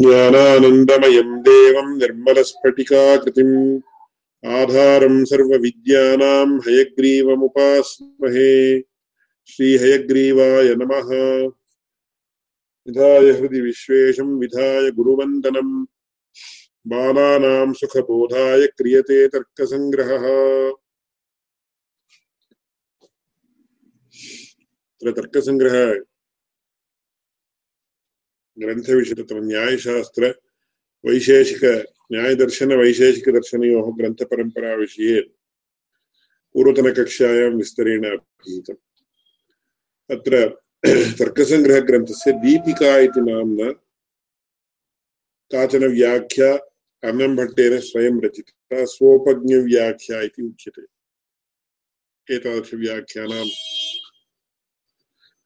ज्ञानानन्दमयम् देवम् निर्मलस्फटिकाकृतिम्। आधारम् सर्वविद्यानाम् हयग्रीवमुपास्महे। श्रीहयग्रीवाय नमः। विधाय हृदि विश्वेशम्, विधाय गुरुवन्दनम्। बालानाम् सुखबोधाय क्रियते तर्कसङ्ग्रहः। तर्कसङ्ग्रह ग्रन्थविषय तत्र न्यायशास्त्र वैशेषिक न्यायदर्शनवैशेषिकदर्शनयोः ग्रन्थपरम्पराविषये पूर्वतनकक्षायां विस्तरेण अधीतम्। अत्र तर्कसङ्ग्रहग्रन्थस्य दीपिका इति नाम्ना काचन व्याख्या अन्नम्भट्टेन स्वयं रचिता स्वोपज्ञव्याख्या इति उच्यते। एतादृशव्याख्यानां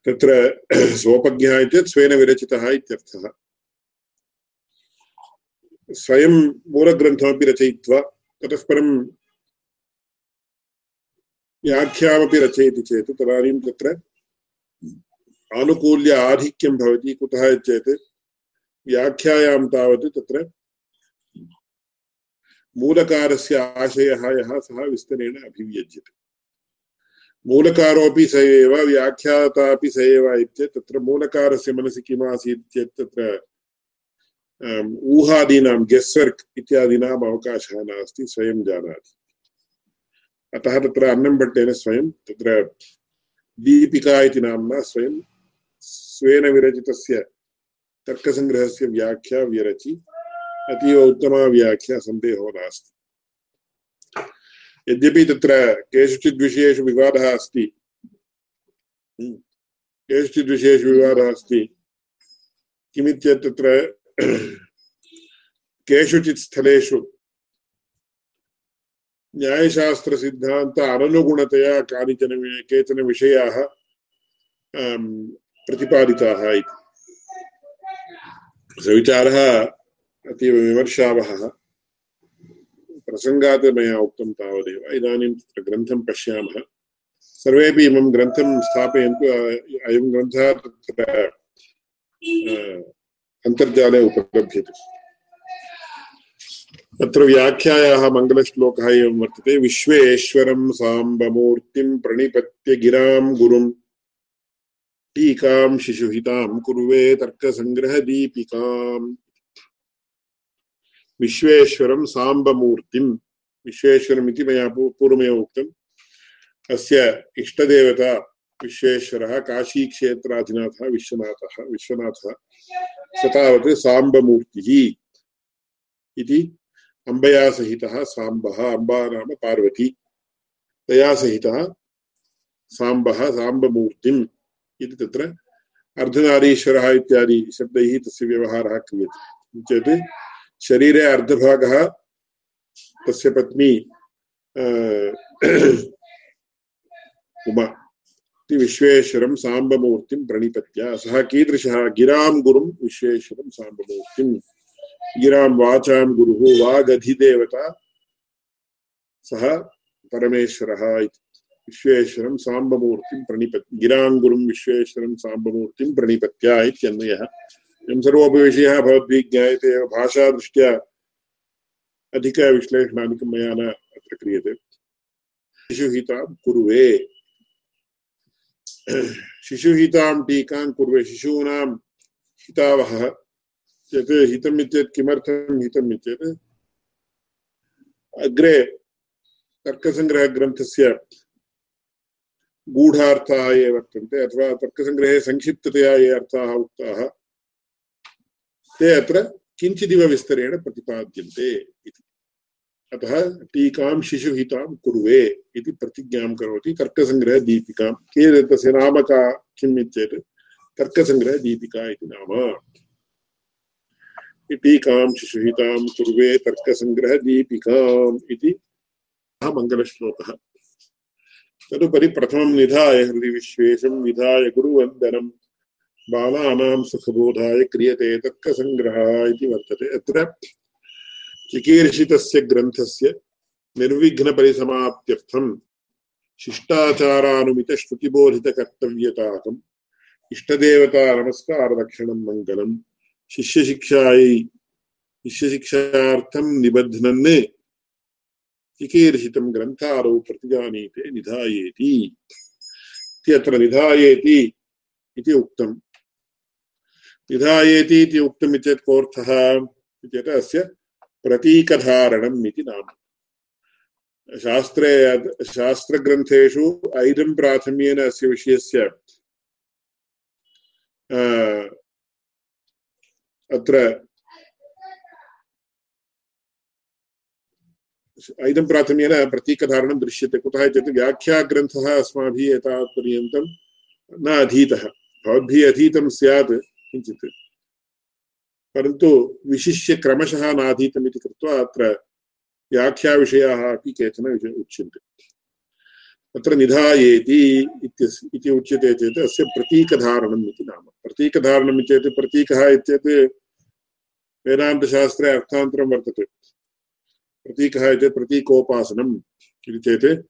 तत्र स्वोपज्ञः इत्येतत् स्वेन विरचितः इत्यर्थः। स्वयं मूलग्रन्थमपि रचयित्वा ततः परं व्याख्यामपि रचयति चेत् तदानीं तत्र आनुकूल्य आधिक्यं भवति, कुतः चेत् व्याख्यायां तावत् तत्र मूलकारस्य आशयः यः सः विस्तरेण अभिव्यज्यते। मूलकारोऽपि स एव व्याख्याता अपि स एव इत्येतत्, तत्र मूलकारस्य मनसि किम् आसीत् चेत् तत्र ऊहादीनां गेस्वर्क् इत्यादीनाम् अवकाशः नास्ति, स्वयं जानाति। अतः तत्र अन्नम्भट्टेन स्वयं तत्र दीपिका इति नाम्ना स्वयं स्वेन विरचितस्य तर्कसङ्ग्रहस्य व्याख्या व्यरचि अतीव उत्तमा व्याख्या, सन्देहो नास्ति। यद्यपि तत्र केषुचित् विषयेषु विवादः अस्ति। हम्म, केषुचित् विषयेषु विवादः अस्ति। किमित्यत् तत्र केषुचित् स्थलेषु न्यायशास्त्रसिद्धान्त अननुगुणतया कानिचन केचन विषयाः प्रतिपादिताः इति। सविचारः अतीव विमर्शावहः। प्रसङ्गात् मया उक्तं तावदेव। इदानीं तत्र ग्रन्थं पश्यामः। सर्वेपि इमं ग्रन्थं स्थापयन्तु। अयं ग्रन्थः तत्र अन्तर्जाले उपलभ्यते। तत्र व्याख्यायाः मङ्गलश्लोकः एवं वर्तते। विश्वेश्वरं साम्बमूर्तिं प्रणिपत्य गिरां गुरुं, टीकां शिशुहितां कुर्वे तर्कसङ्ग्रहदीपिकाम्। विश्वेश्वरं साम्बमूर्तिं। विश्वेश्वरमिति मया पूर्वमेव उक्तम् अस्य इष्टदेवता विश्वेश्वरः, काशीक्षेत्राधिनाथः, विश्वनाथः विश्वनाथः स तावत् साम्बमूर्तिः इति अम्बया सहितः साम्बः, अम्बा नाम पार्वती। तया सहितः साम्बः, साम्बमूर्तिम् इति तत्र अर्धनारीश्वरः इत्यादि शब्दैः तस्य व्यवहारः क्रियते। चेत् शरीरे अर्धभागः, तस्य पत्नी उमा। इति विश्वेश्वरं साम्बमूर्तिं प्रणिपत्य। सः कीदृशः? गिरां गुरुं विश्वेश्वरं साम्बमूर्तिं गिरां वाचां गुरुः वागधिदेवता सः परमेश्वरः इति। विश्वेश्वरं साम्बमूर्तिं प्रणिपत् गिरां गुरुं विश्वेश्वरं साम्बमूर्तिं प्रणिपत्य इत्यन्वयः। एवं सर्वोपि विषयः भवद्भिः ज्ञायते एव भाषादृष्ट्या अधिकविश्लेषणादिकं मया न अत्र क्रियते। शिशुहितां कुर्वे। शिशुहितां टीकां कुर्वे। शिशूनां हितावहः। चेत् हितम् इत्येतत् किमर्थं हितम् इत्येत्। अग्रे तर्कसङ्ग्रहग्रन्थस्य गूढार्थाः ये वर्तन्ते अथवा तर्कसङ्ग्रहे संक्षिप्ततया ये अर्थाः उक्ताः। ते अत्र किञ्चिदिव विस्तरेण प्रतिपाद्यन्ते इति। अतः टीकां शिशुहितां कुर्वे इति प्रतिज्ञां करोति तर्कसङ्ग्रहदीपिकां। के तस्य नाम का, किम् इत्येत्? तर्कसङ्ग्रहदीपिका इति नाम। टीकां शिशुहितां कुर्वे तर्कसङ्ग्रहदीपिकाम् इति मङ्गलश्लोकः। तदुपरि प्रथमं निधाय हृदि विश्वेशं विधाय गुरुवन्दनम् बालानां सुखबोधाय क्रियते तर्कसङ्ग्रहः इति वर्तते। अत्र चिकीर्षितस्य ग्रन्थस्य निर्विघ्नपरिसमाप्त्यर्थं शिष्टाचारानुमितश्रुतिबोधितकर्तव्यताकम् इष्टदेवता नमस्कारदक्षिणं मङ्गलम् शिष्यशिक्षायै शिष्यशिक्षार्थं निबध्नन् चिकीर्षितं ग्रन्थारौ प्रतिजानीते निधायेति। इत्यत्र निधायेति इति उक्तम्। निधायेति इति उक्तम् चेत् कोऽर्थः चेत् अस्य प्रतीकधारणम् इति नाम। शास्त्रे शास्त्रग्रन्थेषु ऐदं प्राथम्येन अस्य विषयस्य अत्र ऐदं प्राथम्येन प्रतीकधारणं दृश्यते। कुतः चेत् व्याख्याग्रन्थः अस्माभिः एतावत्पर्यन्तं न अधीतः। भवद्भिः अधीतं स्यात् किञ्चित्। परन्तु विशिष्य क्रमशः नाधीतम् इति कृत्वा अत्र व्याख्याविषयाः अपि केचन उच्यन्ते। अत्र निधायेति इति उच्यते चेत् अस्य प्रतीकधारणम् इति नाम। प्रतीकधारणम् चेत् प्रतीकः इत्येत् वेदान्तशास्त्रे अर्थान्तरं वर्तते। प्रतीकः इति प्रतीकोपासनम् इति चेत्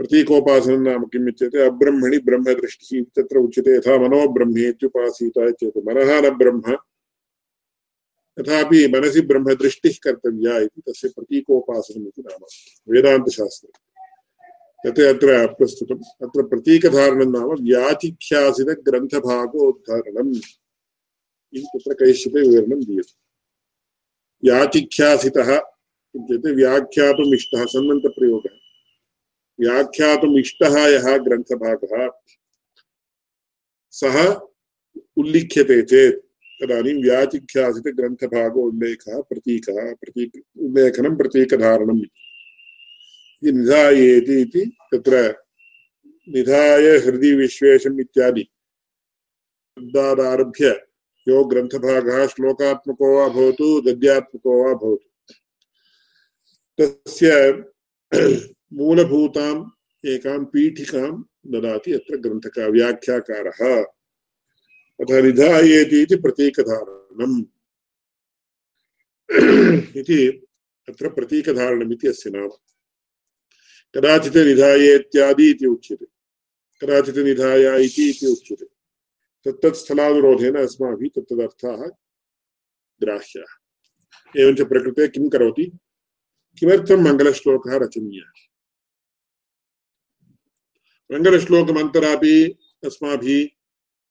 प्रतीकोपासनं नाम किम् इत्युक्ते अब्रह्मणि ब्रह्मदृष्टिः तत्र उच्यते। यथा मनो ब्रह्मेत्युपासीत चेत् मनः न ब्रह्म। तथापि मनसि ब्रह्मदृष्टिः कर्तव्या इति तस्य प्रतीकोपासनम् इति नाम। वेदान्तशास्त्रे तत् अत्र प्रस्तुतम्। अत्र प्रतीकधारणं नाम व्याचिख्यासितग्रन्थभागोद्धारणम् इति तत्र कैश्चिते विवरणं दीयते। व्याचिख्यासितः इत्युक्ते व्याख्यातुम् इष्टः व्याख्यातुम् इष्टः यः ग्रन्थभागः, सः उल्लिख्यते चेत्, तदानीं व्याचिख्यासितग्रन्थभागो उल्लेखः, प्रतीकः, प्रतीक, उल्लेखनं प्रतीकधारणम् इति। निधायेति इति तत्र निधाय हृदि विश्वेशम् इत्यादि। शब्दादारभ्य यो ग्रन्थभागः श्लोकात्मको वा भवतु गद्यात्मको वा भवतु। तस्य मूलभूताम् एकां पीठिकां ददाति अत्र ग्रन्थका व्याख्याकारः। अतः निधायेति इति प्रतीकधारणम्। इति अत्र प्रतीकधारणम् इति अस्य नाम। कदाचित् निधायेत्यादि इति उच्यते। कदाचित् निधाय इति इति उच्यते। तत्तत् स्थलानुरोधेन अस्माभिः तत्तदर्थाः ग्राह्याः। एवञ्च प्रकृते किं करोति? किमर्थं मङ्गलश्लोकः रचनीयः? मङ्गलश्लोकमन्तरापि अस्माभिः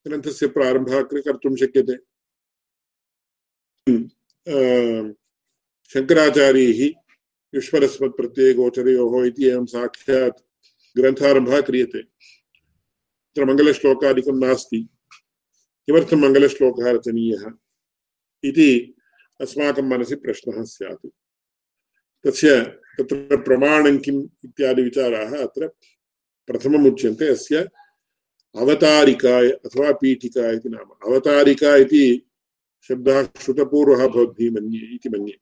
ग्रन्थस्य प्रारम्भः कर्तुं शक्यते। शङ्कराचार्यैः युष्मरस्मत्प्रत्ययगोचरयोः इति एवं साक्षात् ग्रन्थारम्भः क्रियते। तत्र मङ्गलश्लोकादिकं नास्ति। किमर्थं मङ्गलश्लोकः रचनीयः? इति अस्माकं मनसि प्रश्नः स्यात्। तस्य तत्र प्रमाणं किम् इत्यादि विचाराः अत्र प्रथमम् उच्यन्ते अस्य अवतारिका अथवा पीठिका इति नाम। अवतारिका इति शब्दः श्रुतपूर्वः भवद्भिः मन्ये इति मन्ये।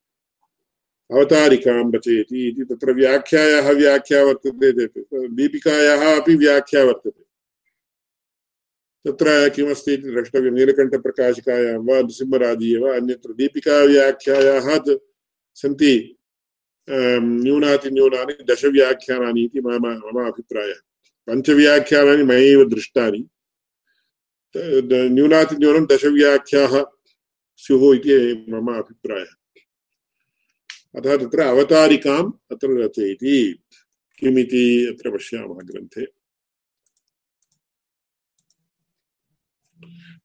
अवतारिकां रचयति इति तत्र व्याख्यायाः व्याख्या वर्तते चेत् दीपिकायाः अपि व्याख्या वर्तते। तत्र किमस्ति इति द्रष्टव्यं। नीलकण्ठप्रकाशिकायां वा नृसिंहराजीये वा अन्यत्र दीपिकाव्याख्यायाः सन्ति न्यूनातिन्यूनानि दशव्याख्यानानि इति मम मम अभिप्रायः। पञ्चव्याख्यानानि मयैव दृष्टानि। न्यूनातिन्यूनं दशव्याख्याः स्युः इति मम अभिप्रायः। अतः तत्र अवतारिकाम् अत्र रचयति। किमिति अत्र पश्यामः ग्रन्थे।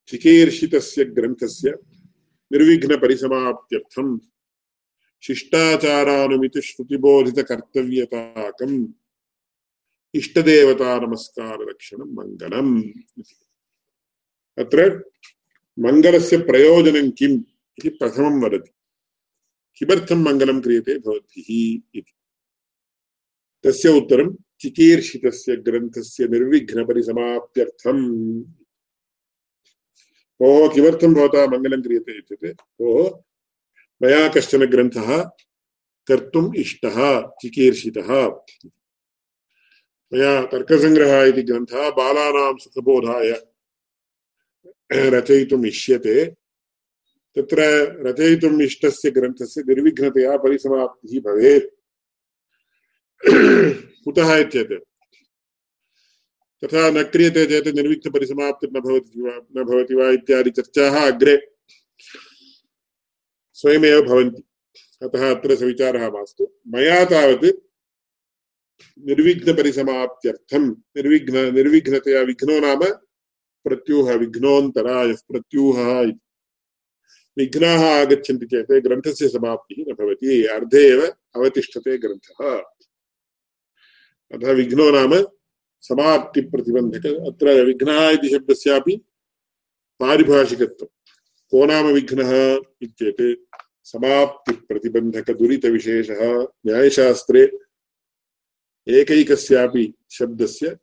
चिकीर्षितस्य ग्रन्थस्य निर्विघ्नपरिसमाप्त्यर्थम्। शिष्टाचारानुमितिश्रुतिबोधितकर्तव्यताकम् इष्टदेवतानमस्कारलक्षणं मङ्गलम् अत्र मङ्गलस्य प्रयोजनं किम् इति प्रथमं वदति। किमर्थं मङ्गलं क्रियते भवद्भिः इति। तस्य उत्तरं चिकीर्षितस्य ग्रन्थस्य निर्विघ्नपरिसमाप्त्यर्थम् ओः किमर्थं भवता मङ्गलं क्रियते इत्युक्ते ओः मया कश्चन ग्रन्थः कर्तुम् इष्टः, चिकीर्षितः। मया तर्कसङ्ग्रहः इति ग्रन्थः बालानां सुखबोधाय। रचयितुम् इष्यते तत्र रचयितुम् इष्टस्य ग्रन्थस्य निर्विघ्नतया परिसमाप्तिः भवेत्। कुतः चेत् तथा न क्रियते चेत् निर्विघ्नपरिसमाप्तिर्न भवति वा न भवति वा इत्यादि चर्चाः अग्रे स्वयमेव भवन्ति। अतः अत्र सविचारः मास्तु। मया तावत् निर्विघ्नपरिसमाप्त्यर्थं निर्विघ्न, निर्विघ्नतया विघ्नो नाम प्रत्यूह विघ्नोऽन्तरायः प्रत्यूहः इति। विघ्नाः आगच्छन्ति चेत् ग्रन्थस्य समाप्तिः न भवति, अर्धे एव अवतिष्ठते ग्रन्थः। अतः विघ्नो नाम समाप्तिप्रतिबन्धक, अत्र विघ्नः इति शब्दस्यापि पारिभाषिकत्वं। को नाम विघ्नः इत्येत् समाप्तिप्रतिबन्धकदुरितविशेषः, न्यायशास्त्रे एकैकस्यापि शब्दस्य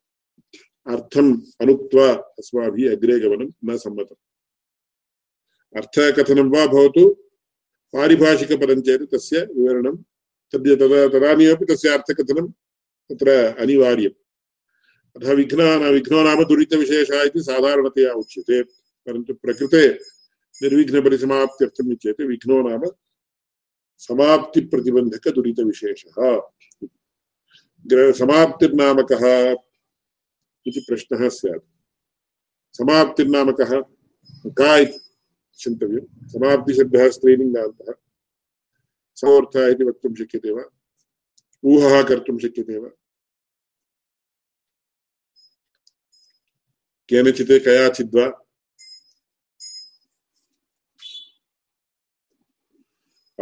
अर्थम् अनुक्त्वा अस्माभिः अग्रे गमनं न सम्मतम्। अर्थकथनं वा भवतु, पारिभाषिकपदं चेत् तस्य विवरणं तद्य तदा तदानीमपि तस्य अर्थकथनं तत्र अनिवार्यम्। अतः विघ्ना विघ्नो नाम दुरितविशेषः इति साधारणतया उच्यते, परन्तु प्रकृते निर्विघ्नपरिसमाप्त्यर्थम् चेत् विघ्नो नाम समाप्तिप्रतिबन्धकदुरितविशेषः। समाप्तिर्नाम कः इति प्रश्नः स्यात्। समाप्तिर्नाम कः का इति चिन्तव्यं। समाप्तिशब्दः स्त्रीलिङ्गान्तः समोर्थः इति वक्तुं शक्यते वा? ऊहः कर्तुं शक्यते वा? केनचित् कयाचिद्वा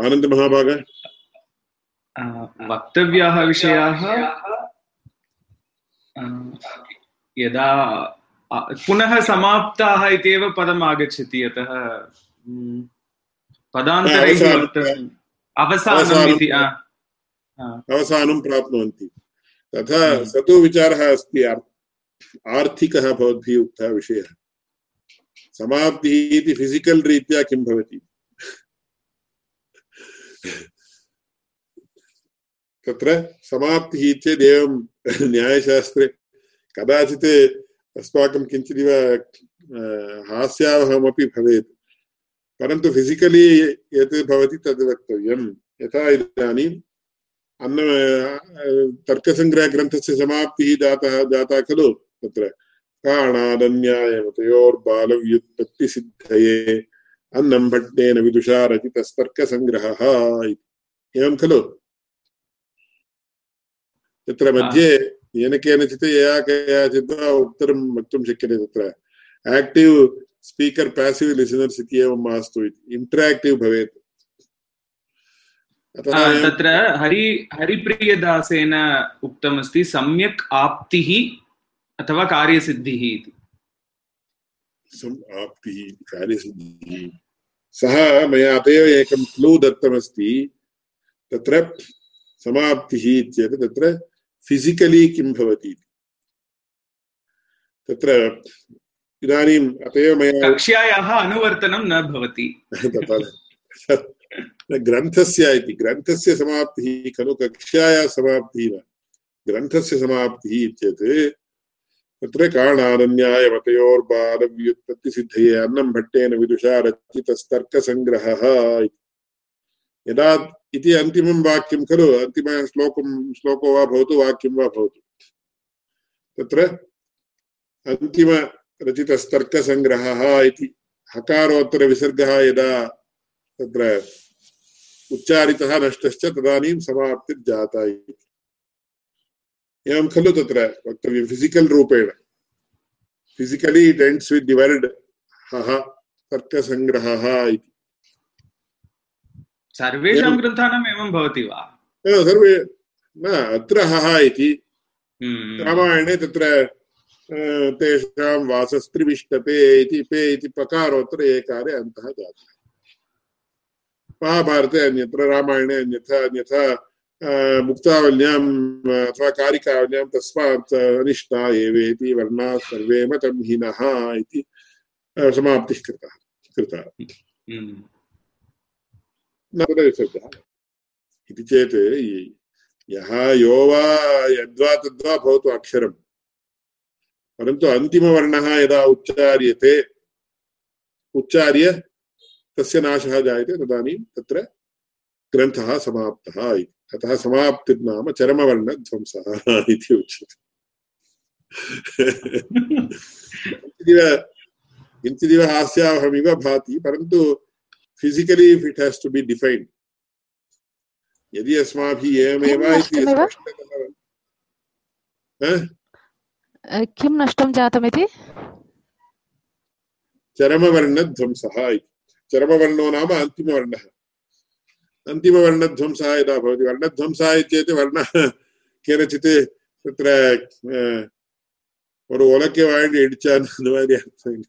आनन्दमहाभाग? वक्तव्याः विषयाः यदा पुनः समाप्ताः इत्येव पदम् आगच्छति अतः पदान्तरैः अवसानम् इति अवसानं प्राप्नुवन्ति। तथा स तु विचारः अस्ति आर्थिकः भवद्भिः उक्तः विषयः। समाप्तिः इति फिसिकल् रीत्या किं भवति? तत्र समाप्तिः चेदेवं न्यायशास्त्रे। कदाचित् अस्माकं किञ्चिदिव हास्यावहमपि भवेत्। परन्तु फिसिकलि यत् भवति तद् वक्तव्यं यथा इदानीम् अन्न तर्कसङ्ग्रहग्रन्थस्य समाप्तिः जातः, जाता खलु तत्र। काणादन्यायमतयोर्बालव्युत्पत्तिसिद्धये अन्नं भट्टेन विदुषा रचितस्तर्कसङ्ग्रहः एवं खलु? तत्र मध्ये येन केनचित् यया कयाचित् वा उत्तरं वक्तुं शक्यते तत्र. आक्टिव् स्पीकर् पासिव् लिसनर्स् इति एवं मास्तु इति. इण्टराक्टिव् भवेत्. तत्र हरि हरिप्रियदासेन उक्तमस्ति सम्यक् आप्तिः अथवा कार्यसिद्धिः इति. आप्तिः कार्यसिद्धिः। सः मया अत एव एकं क्लू दत्तमस्ति तत्र समाप्तिः चेत् तत्र फिसिकलि किं भवति? तत्र इदानीम् अत एव मया कक्ष्यायाः अनुवर्तनं न भवति। ग्रन्थस्य इति ग्रन्थस्य समाप्तिः खलु कक्ष्यायाः समाप्तिः न। ग्रन्थस्य समाप्तिः इत्येत् तत्र काणानन्यायमतयोर्बालव्युत्पत्तिसिद्धये अन्नं भट्टेन विदुषा रचितस्तर्कसङ्ग्रहः यदा इति अन्तिमं वाक्यं खलु, अन्तिमः श्लोकं, श्लोको वा भवतु, वाक्यं वा भवतु। तत्र अन्तिमरचितस्तर्कसङ्ग्रहः इति, हकारोत्तरविसर्गः यदा तत्र उच्चारितः नष्टश्च तदानीं समाप्तिर्जाता इति। एवं खलु तत्र वक्तव्यं फिसिकल् रूपेण। Physically it ends with the word हः, तर्कसङ्ग्रहः इति। सर्वेषां ग्रन्थानाम् एवं भवति वा? सर्वे न अत्र हः इति। हम्म। रामायणे तत्र तेषां वासस्त्रिविष्टपे इति पे इति पकारोत्तर एकारे अन्तः जातः। महाभारते अन्यत्र रामायणे अन्यथा अन्यथा मुक्तावल्याम् अथवा कारिकावल्यां तस्मात् अनिष्टा एवेति वर्णाः सर्वे मतं हीनः इति समाप्तिः कृतः कृता। नवदविसर्गः इति चेत् यः यो वा यद्वा तद्वा भवतु अक्षरम्। परन्तु अन्तिमवर्णः यदा उच्चार्यते, उच्चार्य तस्य नाशः जायते तदानीं तत्र ग्रन्थः समाप्तः इति। अतः समाप्तिर्नाम चरमवर्णध्वंसः इति उच्यते। किञ्चिदिव किञ्चिदिव हास्यावहमिव भाति, परन्तु physically if it has to be defined यदि अस्माभिः एवमेव इति किं नष्टं जातमिति चरमवर्णध्वंसः इति चरमवर्णो नाम अन्तिमवर्णः अन्तिमवर्णध्वंसः यदा भवति वर्णध्वंसः चेत् वर्णः केनचित् तत्र ஒரு உலக்கை வாழ்ந்து இடிச்சான்னு அந்த மாதிரி அர்த்தம்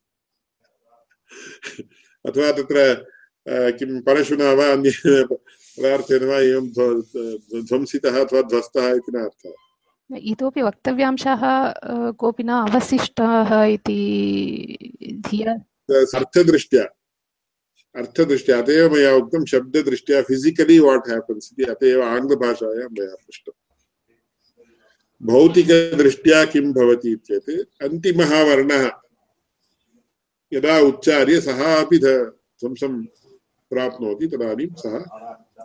अथवा तत्र किं परशुना वा अन्य पदार्थेन वा एवं ध्वंसितः अथवा ध्वस्तः इति न अर्थः इतोपि वक्तव्यांशः कोऽपि न अवशिष्टः इति धिया। अर्थदृष्ट्या अर्थदृष्ट्या अत एव मया उक्तं शब्ददृष्ट्या फिसिकलि वाट् हेपन्स् इति अत एव आङ्ग्लभाषायां मया पृष्टम्। भौतिकदृष्ट्या किं भवति चेत् अन्तिमः वर्णः यदा उच्चार्य सः अपि ध्वंसं प्राप्नोति तदानीं सः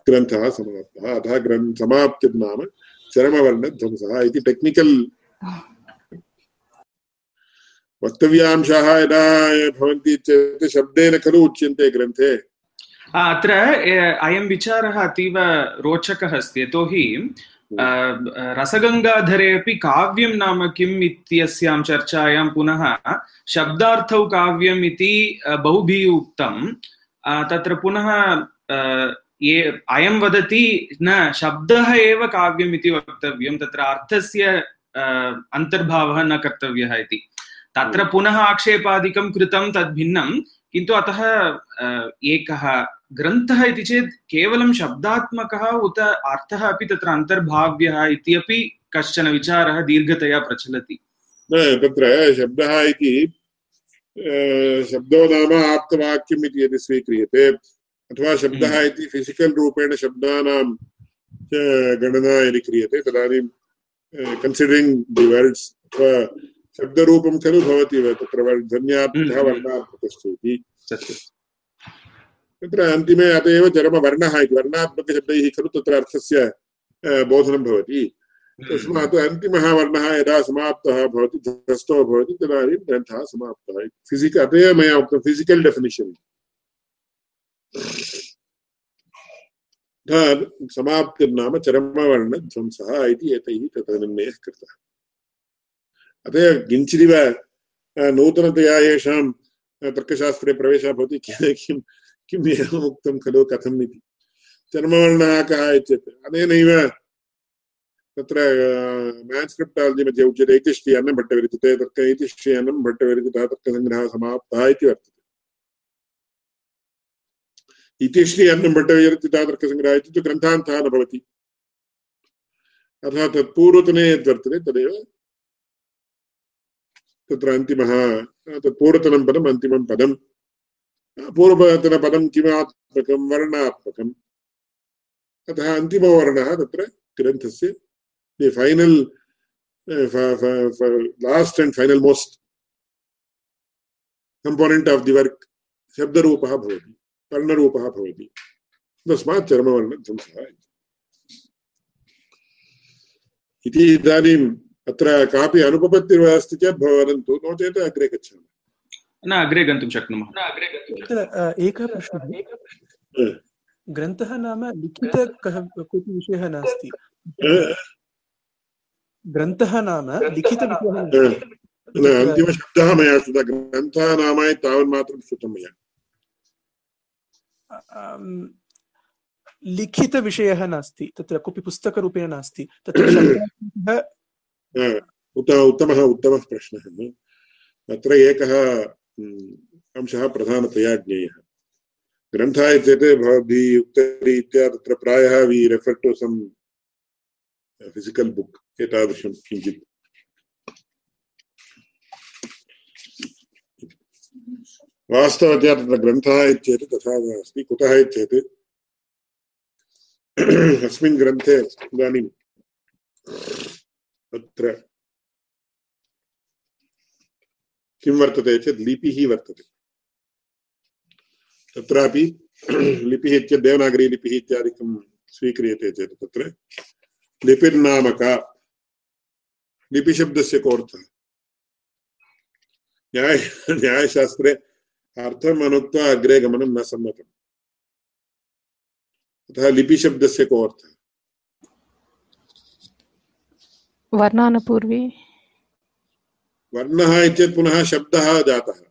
ग्रन्थः समाप्तः। अतः ग्रन् समाप्तिर् नाम चरमवर्णध्वंसः इति टेक्निकल् वक्तव्यांशाः यदा भवन्ति चेत् शब्देन खलु उच्यन्ते ग्रन्थे। अत्र अयं विचारः अतीव रोचकः अस्ति। यतोहि रसगङ्गाधरे अपि काव्यं नाम किम् इत्यस्यां चर्चायां पुनः शब्दार्थौ काव्यम् इति बहुभिः उक्तं तत्र पुनः ये अयं वदति न शब्दः एव काव्यम् इति वक्तव्यं तत्र अर्थस्य अन्तर्भावः न कर्तव्यः इति। तत्र पुनः आक्षेपादिकं कृतं तद्भिन्नं किन्तु अतः एकः ग्रन्थः इति चेत् केवलं शब्दात्मकः उत अर्थः अपि तत्र अन्तर्भाव्यः इत्यपि कश्चन विचारः दीर्घतया प्रचलति। तत्र शब्दः इति शब्दो नाम आप्तवाक्यम् इति यदि स्वीक्रियते अथवा शब्दः हम्म। इति फिसिकल् रूपेण शब्दानां गणना यदि क्रियते तदानीं कन्सिडरिङ्ग् दि वर्ड्स् अथवा शब्दरूपं खलु भवति तत्र ध्वन्यात्मकः हम्म। वर्णात्मकश्च इति तत्र अन्तिमे अत एव चरमवर्णः इति वर्णात्मकशब्दैः खलु तत्र अर्थस्य बोधनं भवति तस्मात् अन्तिमः वर्णः यदा समाप्तः भवति ध्वस्तो भवति तदानीं ग्रन्थः समाप्तः फिसिक् अत एव मया उक्तं फिसिकल् डेफिनिशन् समाप्तिर्नाम चरमवर्णध्वंसः इति एतैः तत्र निर्णयः कृतः अत किञ्चिदिव नूतनतया येषां तर्कशास्त्रे प्रवेशः भवति किं किम् एवम् उक्तं खलु कथम् इति चर्मवर्णः कः इत्येत् अनेनैव तत्र म्यान्स्क्रिप्टालजि मध्ये उच्यते इतिष्टि अन्नं भट्टविरचिते तर्क इतिष्टि अन्नं भट्टविरचितः तर्कसङ्ग्रहः समाप्तः इति वर्तते इतिष्टि अन्नं भट्टविरचितः तर्कसङ्ग्रहः इत्युक्ते ग्रन्थान्तः न भवति अतः तत्पूर्वतने यद्वर्तते तदेव तत्र अन्तिमः तत्पूर्वतनं पदम् अन्तिमं पदम् पूर्वतनपदं किमात्मकं वर्णात्मकम् अतः अन्तिमवर्णः तत्र ग्रन्थस्य the final last and final most component of the work शब्दरूपः भवति वर्णरूपः भवति तस्मात् चर्मवर्णध्वंसः इति इदानीम् अत्र कापि अनुपपत्तिर्अस्ति चेत् वदन्तु नो चेत् अग्रे गच्छामः न अग्रे गन्तुं शक्नुमः एकः प्रश्नः ग्रन्थः नाम लिखित कोऽपि विषयः नास्ति? ग्रन्थः नाम लिखितविषयः अन्तिमशब्दः मया श्रुतः ग्रन्थः नाम तावन्मात्रं श्रुतं मया। लिखितविषयः नास्ति तत्र कोऽपि पुस्तकरूपेण नास्ति तत्र उत उत्तमः उत्तमः प्रश्नः। अत्र एकः अंशः प्रधानतया ज्ञेयः। ग्रन्थः चेत् भवद्भिः उक्तरीत्या तत्र प्रायः we refer to some physical book एतादृशं किञ्चित् वास्तवतया तत्र ग्रन्थः इत्येतत् तथा नास्ति कुतः इत्येत् अस्मिन् ग्रन्थे इदानीं तत्र किं वर्तते चेत् लिपिः वर्तते तत्रापि लिपिः इत्यत् देवनागरीलिपिः इत्यादिकं स्वीक्रियते चेत् तत्र लिपिर्नामका लिपिशब्दस्य कोऽर्थः न्याय न्यायशास्त्रे अर्थम् अनुक्त्वा अग्रे गमनं न सम्मतम् अतः लिपिशब्दस्य को अर्थः। वर्णानुपूर्वी। वर्णः इत्येतत् पुनः शब्दः जातः।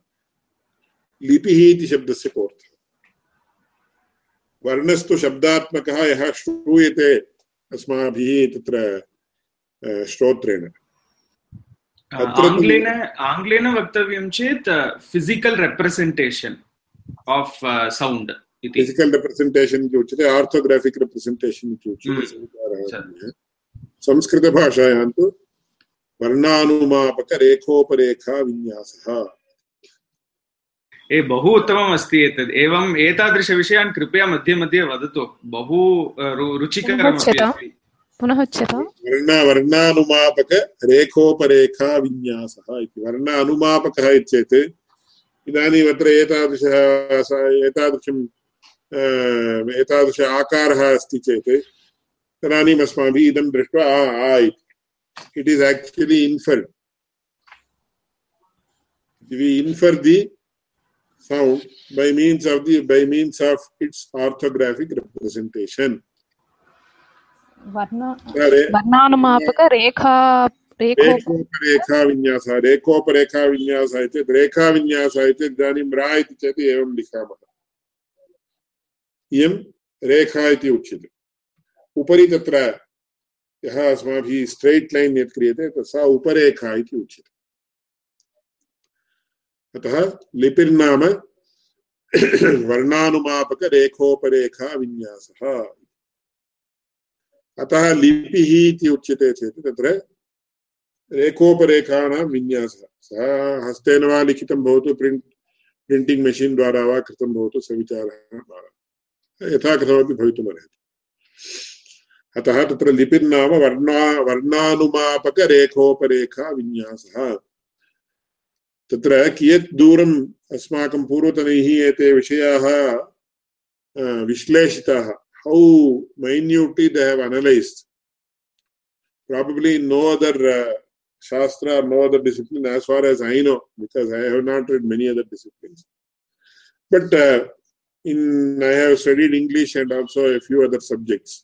लिपिः इति शब्दस्य को अर्थः। वर्णस्तु शब्दात्मकः यः श्रूयते अस्माभिः तत्र श्रोत्रेण आङ्ग्लेन आङ्ग्लेन वक्तव्यं चेत् फिसिकल् रेप्रेसेण्टेशन् आफ् सौण्ड् इति फिसिकल् रेप्रेसेण्टेशन् इति उच्यते आर्थोग्राफिक् रेप्रेसेण्टेशन् इति उच्यते। अन्यः। संस्कृतभाषायां तु वर्णानुमापकरेखोपरेखा विन्यासः ए बहु उत्तमम् अस्ति एतत् एवम् एतादृशविषयान् कृपया मध्ये मध्ये वदतु। बहु रु- रुचिकरमपि उच्यताम्। अस्ति। पुनः उच्यतां वर्ण वर्णानुमापक रेखोपरेखा विन्यासः इति। वर्ण अनुमापकः इत्येत् इदानीम् अत्र एतादृशः एतादृशं एतादृश आकारः अस्ति चेत् तदानीम् अस्माभिः इदं दृष्ट्वा आ आ इति। It is actually inferred infer the sound by means of the by means of its orthographic representation. वर्ण Sorry. वर्णानुमापकरेखा रेखो रेखोपरेखा विन्यासः रेखोपरेखा इति रेखा विन्यासः इति इदानीं रा इति चेत् एवं लिखामः इयं रेखा इति उच्यते उपरि तत्र यः अस्माभिः स्ट्रैट् लैन् यत् क्रियते तत् सा उपरेखा इति उच्यते अतः लिपिर्नाम वर्णानुमापकरेखोपरेखा विन्यासः। अतः लिपिः इति उच्यते चेत् तत्र रेखोपरेखाणां विन्यासः। सः हस्तेन वा लिखितं भवतु, प्रिण्ट्, प्रिण्टिङ्ग् मेशीन् द्वारा वा कृतं भवतु, सविचारः द्वारा। यथा कथमपि भवितुमर्हति। अतः तत्र लिपिर्नाम वर्णा वर्णानुमापकरेखोपरेखा विन्यासः। तत्र कियत् दूरम् अस्माकं पूर्वतनैः एते विषयाः विश्लेषिताः। How minutely they have analysed probably no other shastra no other discipline as far as I know because I have not read many other disciplines but in I have studied English and also a few other subjects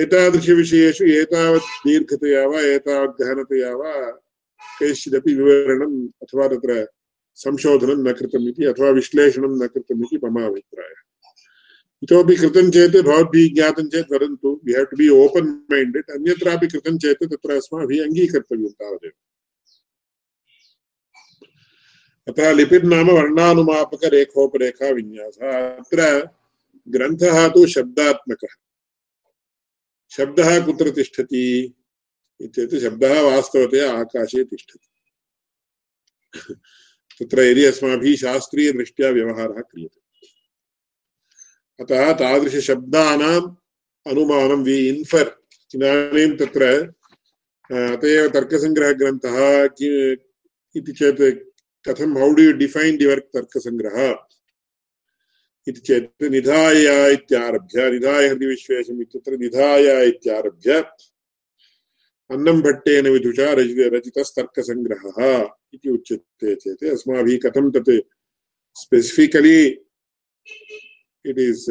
एतादृशविषयेषु एतावत् दीर्घतया वा, एतावत् गहनतया वा कैश्चिदपि विवरणम् अथवा तत्र संशोधनं न कृतम् इति अथवा विश्लेषणं न कृतम् इति मम अभिप्रायः। इतोपि कृतं चेत् भवद्भिः ज्ञातं चेत् वदन्तु we have to be open minded अन्यत्रापि कृतं चेत् तत्र अस्माभिः अङ्गीकर्तव्यं तावदेव। अतः लिपिर्नाम वर्णानुमापकरेखोपरेखा विन्यासः। अत्र ग्रन्थः तु शब्दात्मकः। शब्दः कुत्र तिष्ठति? इत्येतत् शब्दः वास्तवतया आकाशे तिष्ठति। तत्र यदि अस्माभिः शास्त्रीयदृष्ट्या व्यवहारः क्रियते। अतः तादृशशब्दानाम् अनुमानं वि इन्फर् इदानीं तत्र अत एव तर्कसङ्ग्रहग्रन्थः कि- इति चेत् कथं हौ डु यु डिफैन् युवर् तर्कसङ्ग्रहः? इति चेत् निधाय इत्यारभ्य, निधाय इत्यत्र निधाय इत्यारभ्य अन्नं भट्टेन विदुषा रचित रचितस्तर्कसङ्ग्रहः इति उच्यते चेत् अस्माभिः कथं तत् स्पेसिफिकलि इट् इस्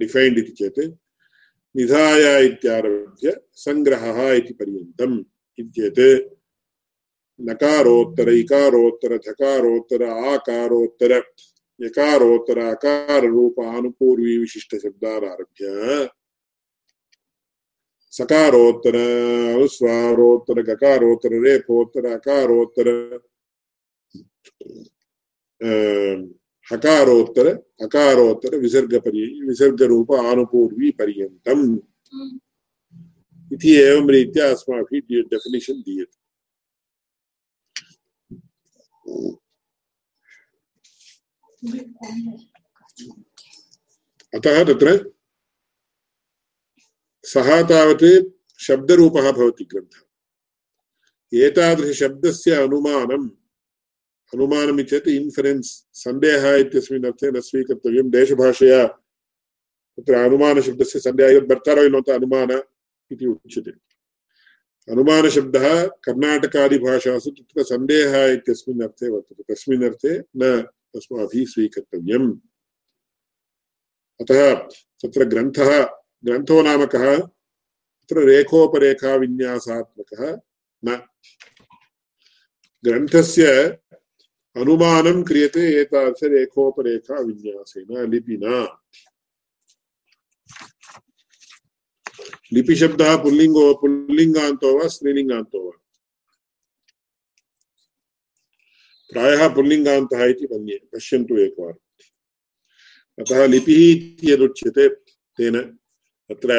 डिफैन्ड् इति चेत् इत्यारभ्य सङ्ग्रहः इति पर्यन्तम् इति नकारोत्तर, इकारोत्तर, धकारोत्तर, आकारोत्तर, यकारोत्तर, अकाररूप, आनुपूर्वी विशिष्टशब्दारभ्य सकारोत्तर अनुस्वारोत्तर गकारोत्तर रेफोत्तर अकारोत्तर अं, हकारोत्तर अकारोत्तर विसर्गपर्य विसर्गरूप आनुपूर्वी पर्यन्तम् इति एवं रीत्या अस्माभिः डेफिनिशन् दीयते। अतः तत्र सः तावत् शब्दरूपः भवति ग्रन्थः। एतादृशशब्दस्य अनुमानम् अनुमानम् चेत् इन्फरेन्स् सन्देहः इत्यस्मिन् अर्थे न स्वीकर्तव्यं देशभाषया तत्र अनुमानशब्दस्य सन्देहः भर्तारो नोत अनुमान इति उच्यते। अनुमानशब्दः कर्णाटकादिभाषासु तत्र सन्देहः इत्यस्मिन् अर्थे वर्तते। तस्मिन् अर्थे न अस्माभिः स्वीकर्तव्यम्। अतः तत्र ग्रन्थः ग्रन्थो नाम कः तत्र रेखोपरेखाविन्यासात्मकः न। ग्रन्थस्य अनुमानं क्रियते एतादृशरेखोपरेखाविन्यासेन लिपिना। लिपिशब्दः पुल्लिङ्गो, पुल्लिङ्गान्तो वा स्त्रीलिङ्गान्तो वा? प्रायः पुल्लिङ्गान्तः इति मन्ये, पश्यन्तु एकवारम्। अतः लिपिः इति यदुच्यते तेन। तत्र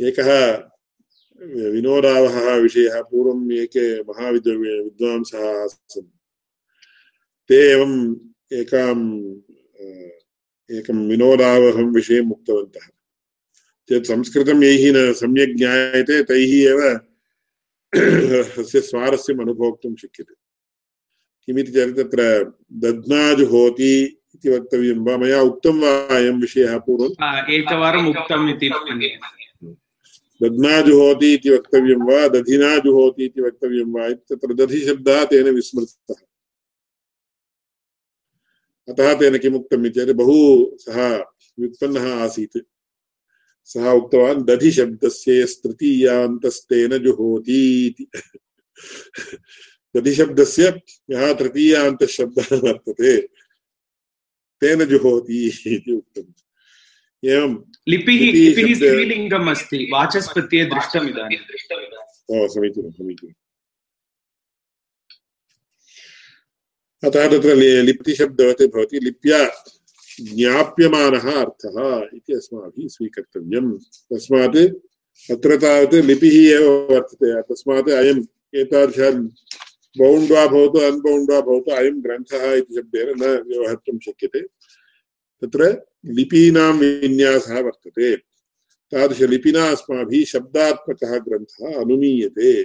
एकः विनोदावहः विषयः पूर्वम् एके महाविद् विद्वांसः आसन्। ते एवम् एकां एकं विनोदावहं विषयम् उक्तवन्तः। चेत् संस्कृतं यैः न सम्यक् ज्ञायते, तैः एव तस्य स्वारस्यम् अनुभोक्तुं शक्यते। किमिति चेत् तत्र दध्नाजुहोति इति वक्तव्यं वा मया उक्तं वा अयं विषयः पूर्वम् एकवारम् उक्तम् इति मन्ये दध्नाजुहोति इति वक्तव्यं वा दधिनाजुहोति इति वक्तव्यं वा तत्र दधिशब्दः तेन विस्मृतः अतः तेन किमुक्तम् इति चेत् बहु सः व्युत्पन्नः आसीत् सः उक्तवान् दधिशब्दस्य तृतीयान्तस्तेन जुहोति इति दधिशब्दस्य यः तृतीयान्तशब्दः वर्तते तेन जुहोति इति उक्तम्। एवं लिपिः लिपिः स्त्रीलिङ्गम् अस्ति वाचस्पत्ये दृष्टम् इदानीं ओ समीचीनं समीचीनम् अतः तत्र लिप्तिशब्दवत् भवति लिप्या ज्ञाप्यमानः अर्थः इति अस्माभिः स्वीकर्तव्यम्। तस्मात् अत्र तावत् लिपिः एव वर्तते तस्मात् अयम् एतादृश बौण्ड् वा भवतु अन्बौण्ड् वा भवतु, अयं ग्रन्थः इति शब्देन न व्यवहर्तुं शक्यते। तत्र लिपीनां विन्यासः वर्तते। तादृशलिपिना अस्माभिः शब्दात्मकः ग्रन्थः अनुमीयते।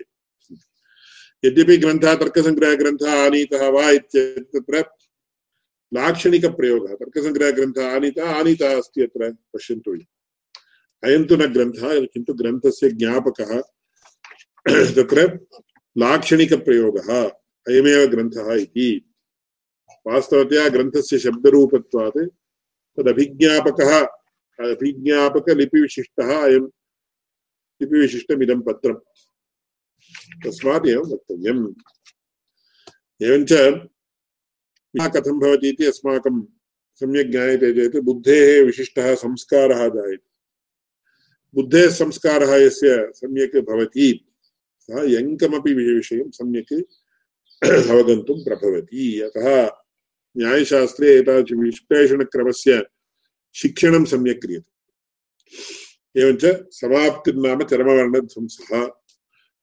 यद्यपि ग्रन्थः तर्कसङ्ग्रहग्रन्थः आनीतः वा इत्येतत् तत्र लाक्षणिकप्रयोगः। तर्कसङ्ग्रहग्रन्थः आनीतः आनीतः अस्ति अत्र, पश्यन्तु। अयं तु न ग्रन्थः, किन्तु ग्रन्थस्य ज्ञापकः। तत्र लाक्षणिकप्रयोगः अयमेव ग्रन्थः इति। वास्तवतया ग्रन्थस्य शब्दरूपत्वात् तदभिज्ञापकः, अभिज्ञापकलिपिविशिष्टः अयं लिपिविशिष्टमिदं पत्रम्। तस्मात् एवं वक्तव्यम्। एवञ्च कथं भवति इति अस्माकं सम्यक् ज्ञायते चेत् बुद्धेः विशिष्टः संस्कारः जायते। बुद्धेः संस्कारः यस्य सम्यक् भवति। सः यङ्कमपि विषयं सम्यक् अवगन्तुं प्रभवति। अतः न्यायशास्त्रे एतादृश विश्लेषणक्रमस्य शिक्षणं सम्यक् क्रियते। एवञ्च समाप्तिर्नाम चरमवर्णध्वंसः।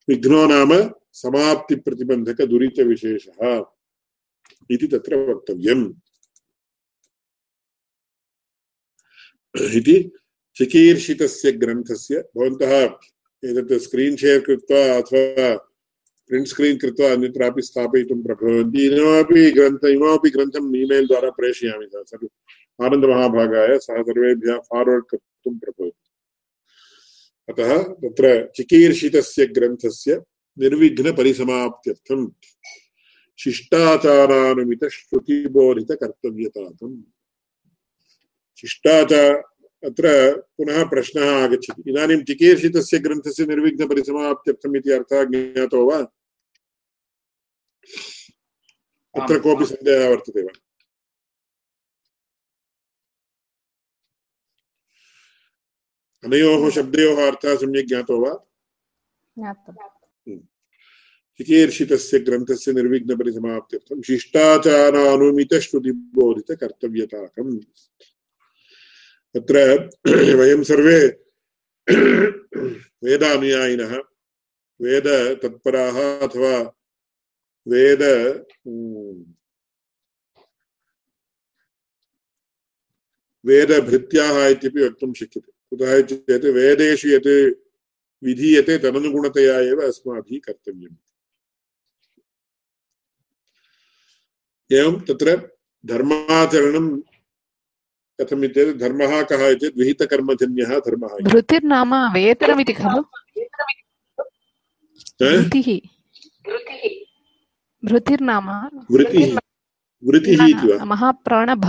विघ्नो नाम समाप्तिप्रतिबन्धकदुरितविशेषः इति तत्र वक्तव्यम्। इति चिकीर्षितस्य ग्रन्थस्य भवन्तः एतत् स्क्रीन् शेर् कृत्वा अथवा प्रिण्ट् स्क्रीन् कृत्वा अन्यत्रापि स्थापयितुं प्रभवन्ति। इममपि ग्रन्थ इममपि ग्रन्थम् ईमेल् द्वारा प्रेषयामि सः। सर्व आनन्दमहाभागाय सः सर्वेभ्यः फार्वर्ड् कर्तुं प्रभवति अतः तत्र चिकीर्षितस्य ग्रन्थस्य निर्विघ्नपरिसमाप्त्यर्थं शिष्टाचारानुमितश्रुतिबोधितकर्तव्यतातम्। शिष्टाचार अत्र पुनः प्रश्नः आगच्छति। इदानीं चिकीर्षितस्य ग्रन्थस्य निर्विघ्नपरिसमाप्त्यर्थम् इति अर्थः ज्ञातो वा? अत्र कोऽपि सन्देहः वर्तते वा? अनयोः शब्दयोः अर्थः सम्यक् ज्ञातो वा? चिकीर्षितस्य ग्रन्थस्य निर्विघ्नपरिसमाप्त्यर्थं शिष्टाचारानुमितश्रुतिबोधितकर्तव्यताकम्। तत्र वयं सर्वे वेदानुयायिनः वेदतत्पराः अथवा वेद वेदभृत्याः इत्यपि वक्तुं शक्यते। कुतः चेत् वेदेषु यत् विधीयते तदनुगुणतया एव अस्माभिः कर्तव्यम्। एवं तत्र धर्माचरणं कथम् धर्मः कः चेत् विहितकर्मजन्यः धर्मः भृतिर्नाम वेतनमिति खलु? भृतिः भृतिर्नाम वृतिः वृतिः इति वा? महाप्राणभ।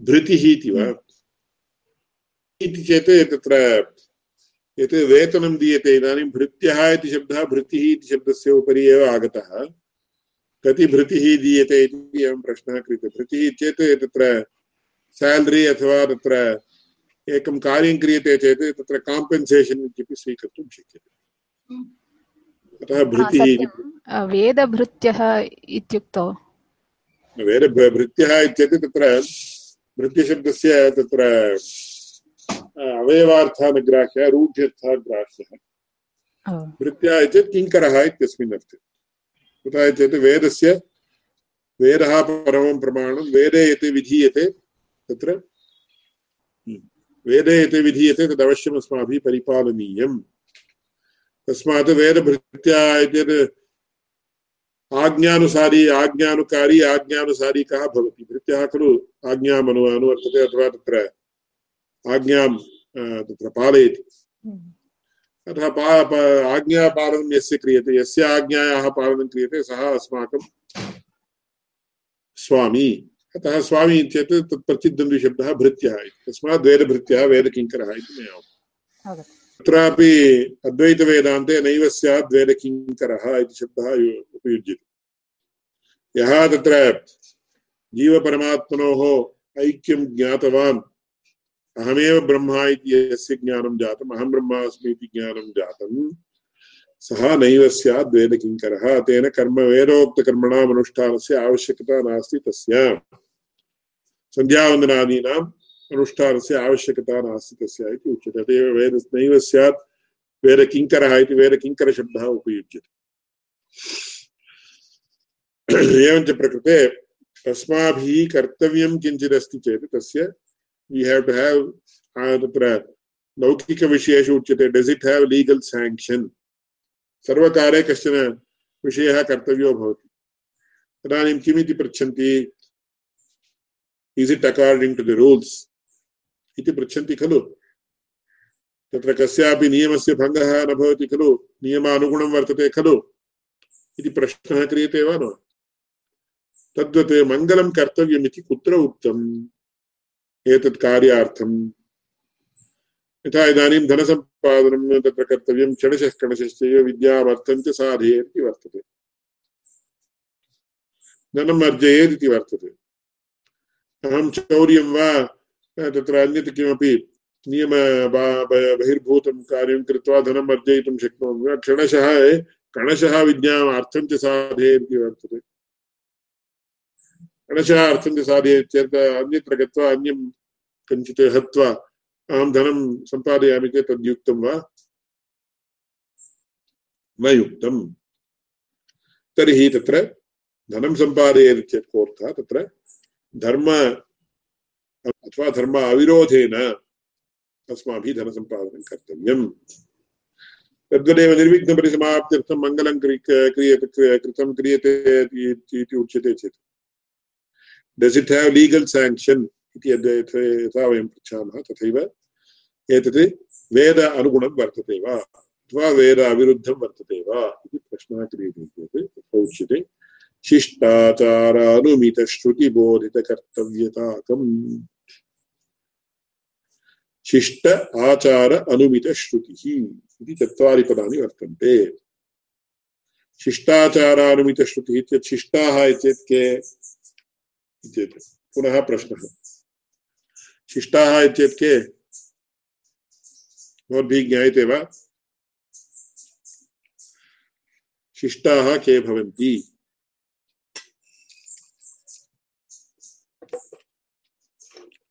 भृतिः इति वा? इति चेत् तत्र यत् वेतनं दीयते इदानीं भृत्यः इति शब्दः भृतिः इति शब्दस्य उपरि एव आगतः। कति भृतिः दीयते इति एवं प्रश्नः क्रियते भृतिः चेत् तत्र सेलरी अथवा तत्र एकं कार्यं क्रियते चेत् तत्र काम्पेन्सेशन् इत्यपि स्वीकर्तुं शक्यते। अतः भृतिः वेदभृत्यः इत्युक्तौ। वेद भृत्यः इत्येतत् तत्र भृत्यशब्दस्य तत्र अवयवार्थानुग्राह्यः रूढ्यर्थः ग्राह्यः भृत्यः चेत् किङ्करः इत्यस्मिन् अर्थे। कुतः चेत् वेदस्य वेदः परमं प्रमाणं वेदे यत् विधीयते तत्र हम्म, वेदे यत् विधीयते तदवश्यम् अस्माभिः परिपालनीयम्। तस्मात् वेदभृत्या इत्येतत् आज्ञानुसारी आज्ञानुकारी आज्ञानुसारी कः भवति? भृत्यः खलु आज्ञाम् अनु अनुवर्तते अथवा तत्र आज्ञां तत्र पालयति। अतः आज्ञापालनं यस्य क्रियते यस्य आज्ञायाः पालनं क्रियते सः अस्माकं स्वामी। अतः स्वामी चेत् तत् प्रतिद्वन्द्विशब्दः भृत्यः इति। तस्मात् वेदभृत्यः वेदकिङ्करः इति मया तत्रापि अद्वैतवेदान्ते नैव स्यात् वेदकिङ्करः इति शब्दः उपयुज्यते। यः तत्र जीवपरमात्मनोः ऐक्यं ज्ञातवान् अहमेव ब्रह्मा इति यस्य ज्ञानं जातम्, अहं ब्रह्मास्मि इति ज्ञानं जातं सः नैव स्यात् वेदकिङ्करः तेन कर्म वेदोक्तकर्मणाम् अनुष्ठानस्य आवश्यकता नास्ति तस्य। सन्ध्यावन्दनादीनाम् अनुष्ठानस्य आवश्यकता नास्ति तस्य इति उच्यते। तदेव वेद नैव स्यात् वेदकिङ्करः इति वेदकिङ्करशब्दः उपयुज्यते। एवञ्च प्रकृते अस्माभिः कर्तव्यं किञ्चिदस्ति चेत् तस्य we have to have तत्र लौकिकविषयेषु उच्यते does it have legal sanction सर्वकारे कश्चन विषयः कर्तव्यो भवति तदानीं किमिति पृच्छन्ति is it according to the rules इति पृच्छन्ति खलु तत्र कस्यापि नियमस्य भङ्गः न भवति खलु नियमानुगुणं वर्तते खलु इति प्रश्नः क्रियते वा न तद्वत् मङ्गलं कर्तव्यमिति कुत्र उक्तम् एतत् कार्यार्थम्। यथा इदानीं धनसम्पादनं तत्र कर्तव्यं षडशः कणशश्चैव विद्यामर्थं च साधयेत् इति वर्तते। धनम् अर्जयेत् इति वर्तते। अहं चौर्यं वा, तत्र अन्यत् किमपि नियम बहिर्भूतं कार्यं कृत्वा धनम् अर्जयितुं शक्नोमि वा? क्षणशः, कणशः विद्याम् अर्थं च साधयेत् इति वर्तते। कणशः अर्थं च साधयेत् चेत् अन्यत्र गत्वा अन्यं कञ्चित् हत्वा अहं धनं सम्पादयामि चेत् तद्युक्तं वा? न युक्तं तर्हि तत्र धनं सम्पादयेत् चेत् कोऽर्थः? तत्र धर्म अथवा धर्म अविरोधेन अस्माभिः धनसम्पादनं कर्तव्यम्। तद्वदेव निर्विघ्नपरिसमाप्त्यर्थं मङ्गलं क्रियते कृतं क्रियते इति उच्यते चेत्। Does it have legal sanction इति यथा वयं पृच्छामः, तथैव एतत् वेद अनुगुणं वर्तते वा? अथवा वेद अविरुद्धं वर्तते वा? इति प्रश्नः क्रियते चेत् तत्र उच्यते। शिष्टाचारानुमितश्रुतिबोधितकर्तव्यताकम्। शिष्ट आचार अनुमितश्रुतिः इति चत्वारि पदानि वर्तन्ते। शिष्टाचारानुमितश्रुतिः इत्यत् शिष्टाः इत्येत् के? इत्येतत्। पुनः प्रश्नः। शिष्टाः इत्येत् के भवद्भिः ज्ञायते वा? शिष्टाः के भवन्ति?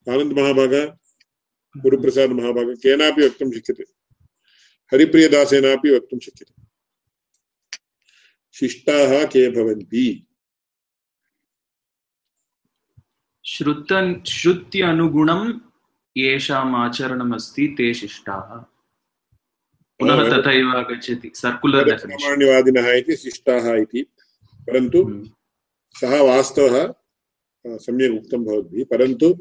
आनन्दमहाभाग, गुरुप्रसादमहाभाग, केनापि वक्तुं शक्यते। हरिप्रियदासेनापि वक्तुं शक्यते। शिष्टाः के भवन्ति? श्रुत श्रुत्यनुगुणं येषाम् आचरणमस्ति ते शिष्टाः। पुनः तथैव आगच्छति सर्कुलर् प्रामाण्यवादिनः इति शिष्टाः इति। परन्तु सः वास्तवः सम्यक् उक्तं भवद्भिः। परन्तु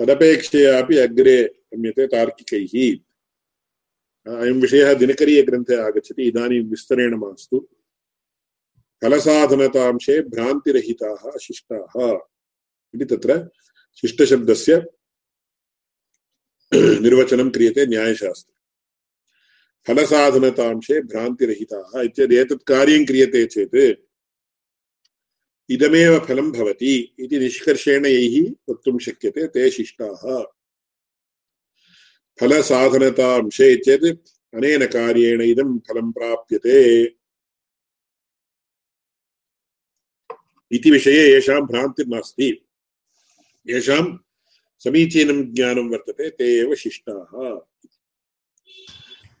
तदपेक्षयापि अग्रे गम्यते तार्किकैः। अयं विषयः दिनकरीयग्रन्थे आगच्छति इदानीं विस्तरेण मास्तु। फलसाधनतांशे भ्रान्तिरहिताः शिष्टाः इति तत्र शिष्टशब्दस्य निर्वचनं क्रियते न्यायशास्त्रे। फलसाधनतांशे भ्रान्तिरहिताः इत्येतत् एतत् कार्यं क्रियते चेत् इदमेव फलं भवति इति निष्कर्षेण यैः वक्तुं शक्यते ते शिष्टाः। फलसाधनतांशे चेत् अनेन कार्येण इदं फलं प्राप्यते। इति विषये येषां भ्रान्तिर्नास्ति। येषां समीचीनं ज्ञानं वर्तते, ते एव शिष्टाः।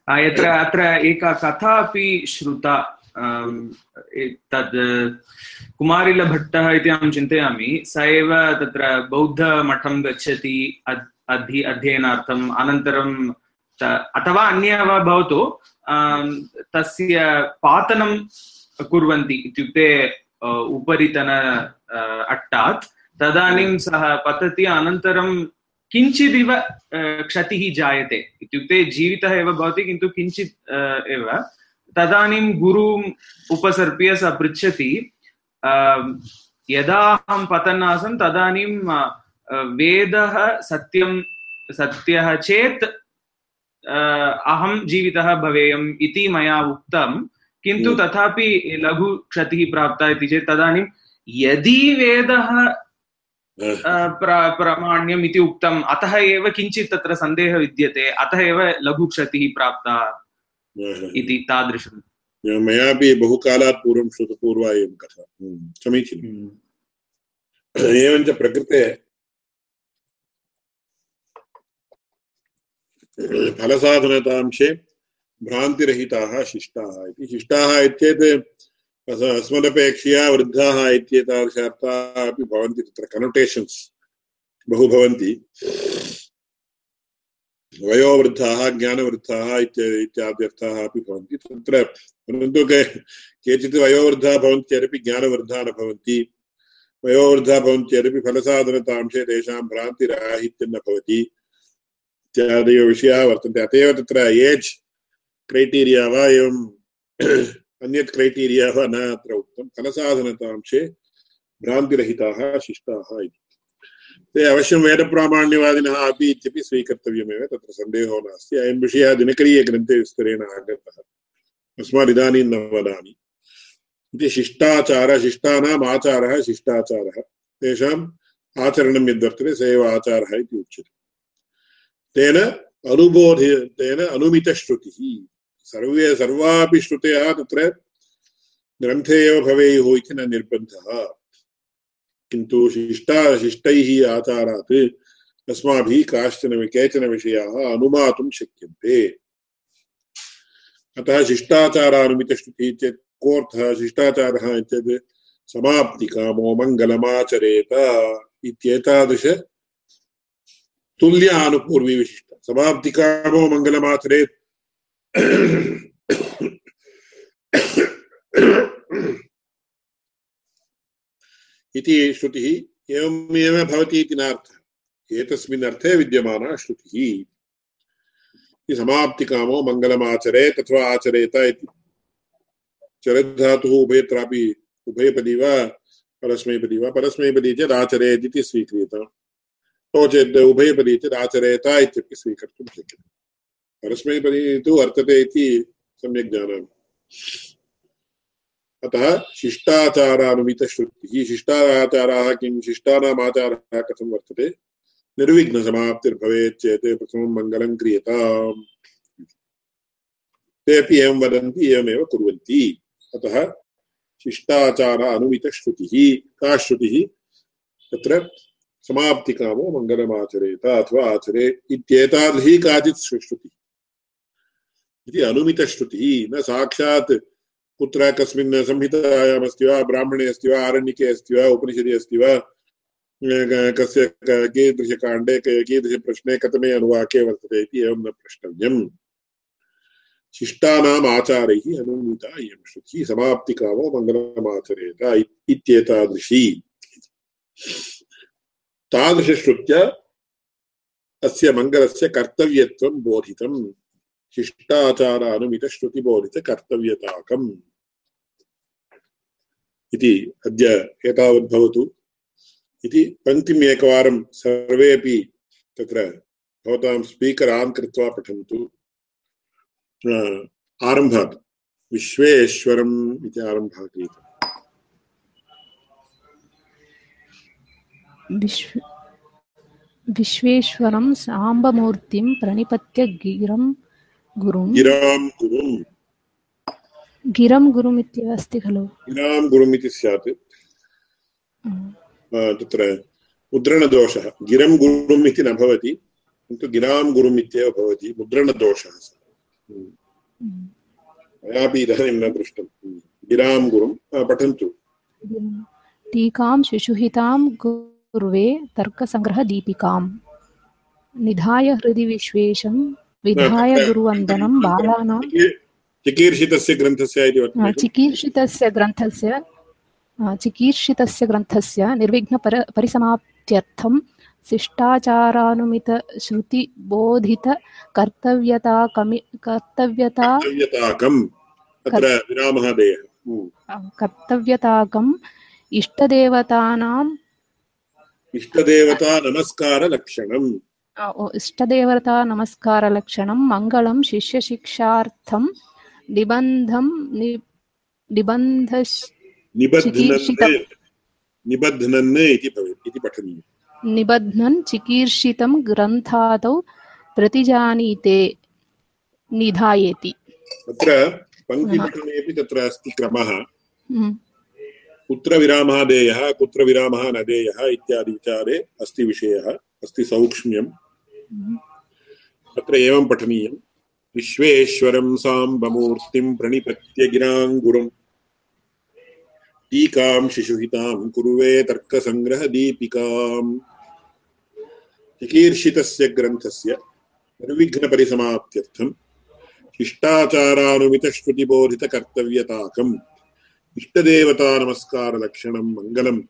यत्र, अत्र एका कथा अपि श्रुता तद् कुमारिलभट्टः इति अहं चिन्तयामि, स एव तत्र बौद्धमठं गच्छति अधि, अध्ययनार्थम्, अनन्तरं अथवा अन्य वा भवतु तस्य पातनं कुर्वन्ति इत्युक्ते उपरितन अट्टात् तदानीं सः पतति अनन्तरं किञ्चिदिव क्षतिः जायते इत्युक्ते जीवितः एव भवति किन्तु किञ्चित् एव तदानीं गुरुम् उपसर्प्य सः पृच्छति यदा अहं पतन् आसं तदानीं वेदः सत्यं सत्यः चेत् अहं जीवितः भवेयम् इति मया उक्तं किन्तु हम्म। तथापि लघु क्षतिः प्राप्ता इति चेत् तदानीं यदि वेदः प्रामाण्यम् इति उक्तम्। अतः एव किञ्चित् तत्र सन्देहः विद्यते। अतः एव लघु क्षतिः प्राप्ता इति तादृशम्। मयापि बहुकालात् पूर्वं श्रुतपूर्वा एवं कथा। हम्म, समीचीनम् हम्म। एवञ्च प्रकृते फलसाधनतांशे भ्रान्तिरहिताः शिष्टाः इति। शिष्टाः इत्येत् अस्मदपेक्षया वृद्धाः इत्येतादृशार्थाः अपि भवन्ति, तत्र कनोटेशन्स् बहु भवन्ति। वयोवृद्धाः, ज्ञानवृद्धाः इत्याद्यर्थाः अपि भवन्ति। तत्र परन्तु केचित् वयोवृद्धाः भवन्ति, चेदपि ज्ञानवृद्धाः न भवन्ति। वयोवृद्धाः भवन्ति, चेदपि फलसाधनतांशे तेषां भ्रान्तिराहित्यं न भवति। विषयाः वर्तन्ते। अत एव तत्र एज् क्रैटीरिया वा एवं अन्यत् क्रैटीरिया न अत्र उक्तं। फलसाधनतांशे भ्रान्तिरहिताः शिष्टाः इति। ते अवश्यं वेदप्रामाण्यवादिनः अपि इत्यपि स्वीकर्तव्यमेव, तत्र सन्देहो नास्ति। अयं विषयः दिनकरीयग्रन्थे विस्तरेण आगतः। अस्मादिदानीं न वदामि। इति शिष्टाचार, शिष्टानाम् आचारः, शिष्टाचारः। तेषाम् आचरणं यद्वर्तते स एव आचारः इति उच्यते। तेन अनुबोधि अनुमितश्रुतिः। सर्वे सर्वापि श्रुतयः तत्र ग्रन्थे एव भवेयुः इति न निर्बन्धः। किन्तु शिष्टा शिष्टैः आचारात् अस्माभिः काश्चन केचन विषयाः अनुमातुं शक्यन्ते। अतः शिष्टाचारानुमितश्रुतिः चेत् कोऽर्थः? शिष्टाचारः चेत् समाप्तिकामो मङ्गलमाचरेत विशिष्ट। समाप्तिकामो मङ्गलमाचरेत् इति श्रुतिः एवमेव भवति इति नार्थः। एतस्मिन् अर्थे विद्यमाना श्रुतिः। समाप्तिकामो मङ्गलमाचरेत् अथवा आचरेत इति। चरद्धातुः उभयत्रापि उभयपदी वा परस्मैपदी वा परस्मैपदी चेत् आचरेत् इति स्वीक्रियताम्। नो चेत् उभयपदी चेत् आचरेत इत्यपि स्वीकर्तुं शक्यते। परस्मैपदी तु वर्तते इति सम्यक् जानामि। अतः शिष्टाचारानुमितश्रुतिः, शिष्टाचाराः किं, शिष्टानाम् आचारः कथं वर्तते? निर्विघ्नसमाप्तिर्भवेत् चेत् प्रथमं मङ्गलं क्रियताम्। ते अपि एवं वदन्ति, एवमेव कुर्वन्ति। अतः शिष्टाचार अनुमितश्रुतिः का श्रुतिः? तत्र समाप्तिकामो मङ्गलमाचरेत अथवा आचरे इत्येतादृशी काचित् श्रुतिः। इति अनुमितश्रुतिः न साक्षात् कुत्र कस्मिन् संहितायामस्ति वा, ब्राह्मणे अस्ति वा, आरण्यके अस्ति वा, उपनिषदि अस्ति वा कस्य कीदृशकाण्डे कीदृशप्रश्ने कथमे अनुवाके वर्तते इति एवं न प्रष्टव्यम्। शिष्टानाम् आचारैः अनुमिता इयं श्रुतिः, समाप्तिकामो मङ्गलमाचरेत इत्येतादृशी। तादृशश्रुत्या अस्य मङ्गलस्य कर्तव्यत्वं बोधितम्। शिष्टाचारानुमितश्रुतिबोधितकर्तव्यताकम् इति अद्य एतावद् भवतु। इति पङ्क्तिम् एकवारं सर्वेपि तत्र भवतां स्पीकर् आन् कृत्वा पठन्तु। आरम्भात्। विश्वेश्वरम् इति आरम्भः क्रियते। विश्व, विश्वेश्वरं साम्बमूर्तिं प्रणिपत्य गिरं गुरुं गिरां गुरुं गिरं गुरुम् इत्येव अस्ति खलु? गिरां गुरुम् इति स्यात्। तत्र मुद्रणदोषः। गिरं गुरुम् इति न भवति किन्तु गिरां गुरुम् इत्येव भवति मुद्रणदोषः मयापि इदानीं न दृष्टं गिरां गुरुं पठन्तु। टीकां शिशुहितां गुर्वे तर्कसङ्ग्रहदीपिकाम् निधाय हृदि विश्वेशं विधाय गुरुवन्दनं बालानां। चिकीर्षितस्य ग्रन्थस्य इति चिकीर्षितस्य ग्रन्थस्य चिकीर्षितस्य ग्रन्थस्य निर्विघ्नपर परिसमाप्त्यर्थं शिष्टाचारानुमितश्रुतिबोधितकर्तव्यताकमि कर्तव्यता कर्तव्यताकम् तत्र विरामः देयः। कर्तव्यताकम् इष्टदेवतानां इष्टदेवता नमस्कारलक्षणम्। इष्टदेवता नमस्कारलक्षणं मङ्गलं शिष्यशिक्षार्थं निबन्धं निबन्ध निबध्नन् इति भवेत् इति पठनीयम् निबध्नन् चिकीर्षितं ग्रन्थादौ प्रतिजानीते निधायेति तत्र तत्र अस्ति क्रमः। कुत्र विरामः देयः कुत्र विरामः न देयः इत्यादि विचारे अस्ति विषयः अस्ति सौक्ष्म्यम्। अत्र एवं पठनीयम् विश्वेश्वरं साम्बमूर्तिं प्रणिपत्य गिराङ्गुरम् टीकां शिशुहितां कुरुवे तर्कसङ्ग्रहदीपिकाम्। चिकीर्षितस्य ग्रन्थस्य निर्विघ्नपरिसमाप्त्यर्थं शिष्टाचारानुमितश्रुतिबोधितकर्तव्यताकम्। इष्टदेवतानमस्कारलक्षणं मङ्गलं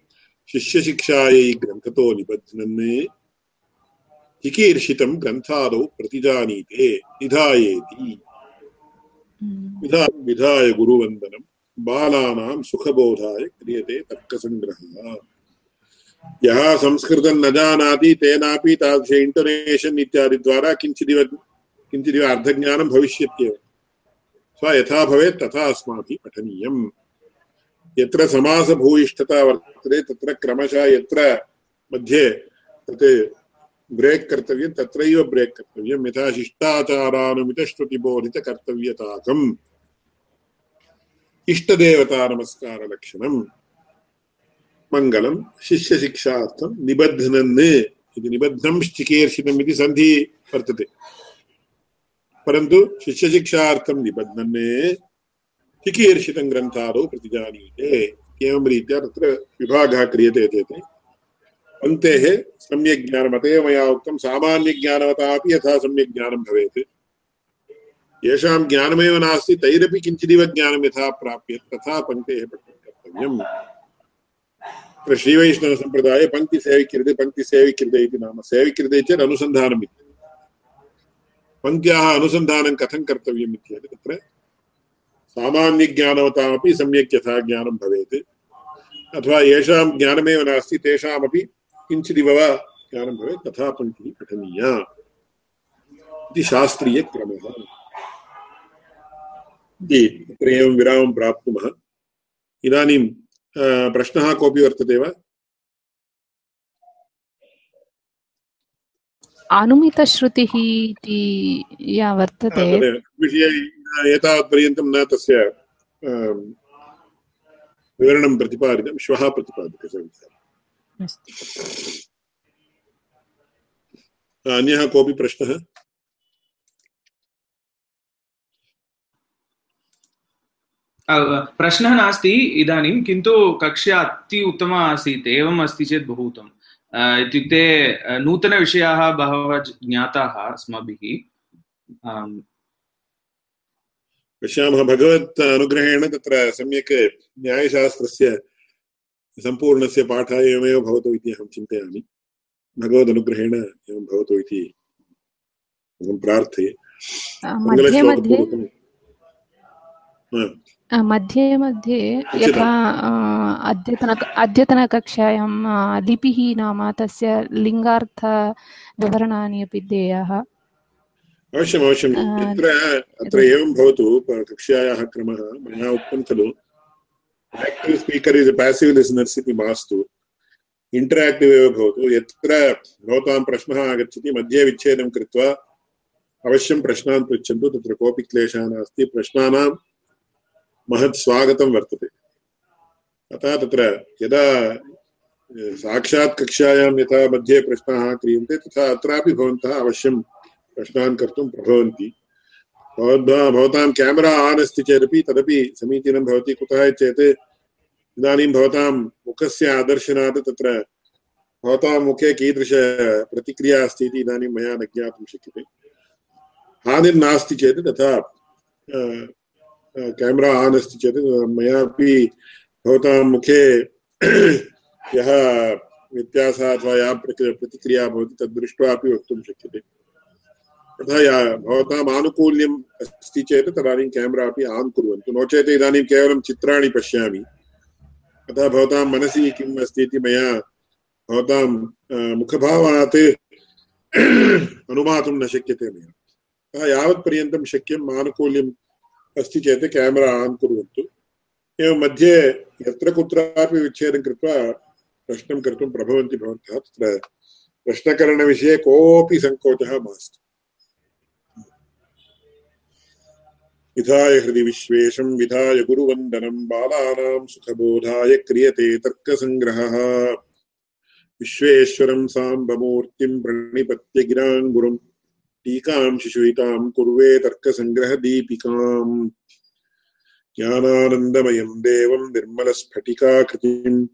शिष्यशिक्षायै ग्रन्थतो निबध्नन् चिकीर्षितं ग्रन्थादौ प्रतिजानीते निधायेति। विधा विधाय गुरुवन्दनं बालानां सुखबोधाय क्रियते तर्कसङ्ग्रहः। यः संस्कृतं न जानाति तेनापि तादृश इण्टोनेशन् इत्यादिद्वारा किञ्चिदिव किञ्चिदिव अर्धज्ञानं भविष्यत्येव। स यथा भवेत् तथा अस्माभिः पठनीयम्। यत्र समासभूयिष्ठता वर्तते तत्र क्रमशः यत्र मध्ये तत् ब्रेक् कर्तव्यं तत्रैव ब्रेक् कर्तव्यं यथा शिष्टाचारानुमितश्रुतिबोधितकर्तव्यताकम् इष्टदेवतानमस्कारलक्षणम्। मङ्गलं शिष्यशिक्षार्थं निबध्नन्। इति निबद्धं चिकीर्षितम् इति सन्धि वर्तते। परन्तु शिष्यशिक्षार्थं निबध्नन्। चिकीर्षितं ग्रन्थादौ प्रतिजानीते। एवं रीत्या तत्र विभागः क्रियते चेत् पङ्क्तेः सम्यक् ज्ञानम् अत एव मया उक्तं सामान्यज्ञानवतापि यथा सम्यक् ज्ञानं भवेत्। येषां ज्ञानमेव नास्ति, तैरपि किञ्चिदिव ज्ञानं यथा प्राप्येत्, तथा पङ्क्तेः पठनं कर्तव्यम्। अत्र श्रीवैष्णवसम्प्रदाये पङ्क्तिसेविक्रियते पङ्क्तिसेविक्रियते इति नाम। सेविक्रियते चेत् अनुसन्धानम् इति। पङ्क्त्याः अनुसन्धानं कथं कर्तव्यम् इत्येतत् तत्र सामान्यज्ञानवतामपि सम्यक् यथा ज्ञानं भवेत्। अथवा येषां ज्ञानमेव नास्ति, तेषामपि किञ्चिदिव वा ज्ञानं भवेत् तथा पङ्क्तिः पठनीया। इति शास्त्रीयक्रमः इति तत्र एवं विरामं प्राप्नुमः। इदानीं प्रश्नः कोऽपि वर्तते वा? अनुमितश्रुतिः इति या वर्तते। विषये एतावत्पर्यन्तं न तस्य विवरणं प्रतिपादितं श्वः प्रतिपाद्यते अन्यः कोऽपि प्रश्नः? प्रश्नः नास्ति इदानीं किन्तु कक्षा अति उत्तमा आसीत् एवम् अस्ति चेत् बहु उत्तमम्। इत्युक्ते नूतनविषयाः बहवः ज्ञाताः अस्माभिः। पश्यामः भगवत् अनुग्रहेण तत्र सम्यक् न्यायशास्त्रस्य सम्पूर्णस्य पाठः एवमेव भवतु इति अहं चिन्तयामि। भगवदनुग्रहेण एवं भवतु इति अहं प्रार्थये। मध्ये मध्ये यथा अद्यतन अद्यतनकक्षायां लिपिः नाम तस्य लिङ्गार्थविवरणानि अपि देयाः। अवश्यम् अवश्यम्। आ, यत्र अत्र एवं भवतु कक्ष्यायाः क्रमः मया उक्तं खलु। Active speaker is passive listeners इति मास्तु इण्टराक्टिव् एव भवतु यत्र भवतां प्रश्नः आगच्छति मध्ये विच्छेदं कृत्वा अवश्यं प्रश्नान् पृच्छन्तु तत्र कोऽपि क्लेशः नास्ति प्रश्नानां महत् स्वागतं वर्तते अतः तत्र यदा साक्षात् कक्षायां यथा मध्ये प्रश्नाः क्रियन्ते तथा अत्रापि भवन्तः अवश्यं प्रश्नान् कर्तुं प्रभवन्ति भवतां केमेरा आन् अस्ति चेदपि तदपि समीचीनं भवति कुतः चेत् इदानीं भवतां मुखस्य आदर्शनात् तत्र भवतां मुखे कीदृश प्रतिक्रिया अस्ति इति इदानीं मया न ज्ञातुं शक्यते। हानिर्नास्ति चेत् तथा केमेरा आन् अस्ति चेत् मयापि भवतां मुखे यः व्यत्यासः अथवा या प्रति- प्रतिक्रिया भवति तद् दृष्ट्वा अपि वक्तुं शक्यते। तथा या भवताम् आनुकूल्यम् अस्ति चेत् तदानीं केमेरा अपि आन् कुर्वन्तु। नो चेत् इदानीं केवलं चित्राणि पश्यामि। अतः भवतां मनसि किम् अस्ति इति मया भवतां मुखभावात् अनुमातुं न शक्यते मया। अतः यावत्पर्यन्तं शक्यम् आनुकूल्यम् अस्ति चेत् केमेरा आन् कुर्वन्तु। एवं मध्ये यत्र कुत्रापि विच्छेदं कृत्वा प्रश्नं कर्तुं प्रभवन्ति भवन्तः, तत्र प्रश्नकरणविषये कोऽपि सङ्कोचः मास्तु। विधाय हृदि विश्वेशं विधाय गुरुवन्दनं बालानां सुखबोधाय क्रियते तर्कसङ्ग्रहः। विश्वेश्वरं साम्बमूर्तिं प्रणिपत्य गिरां गुरुं टीकां शिशुहितां कुर्वे तर्कसङ्ग्रहदीपिकाम् ज्ञानानन्दमयं देवं निर्मलस्फटिकाकृतिम्,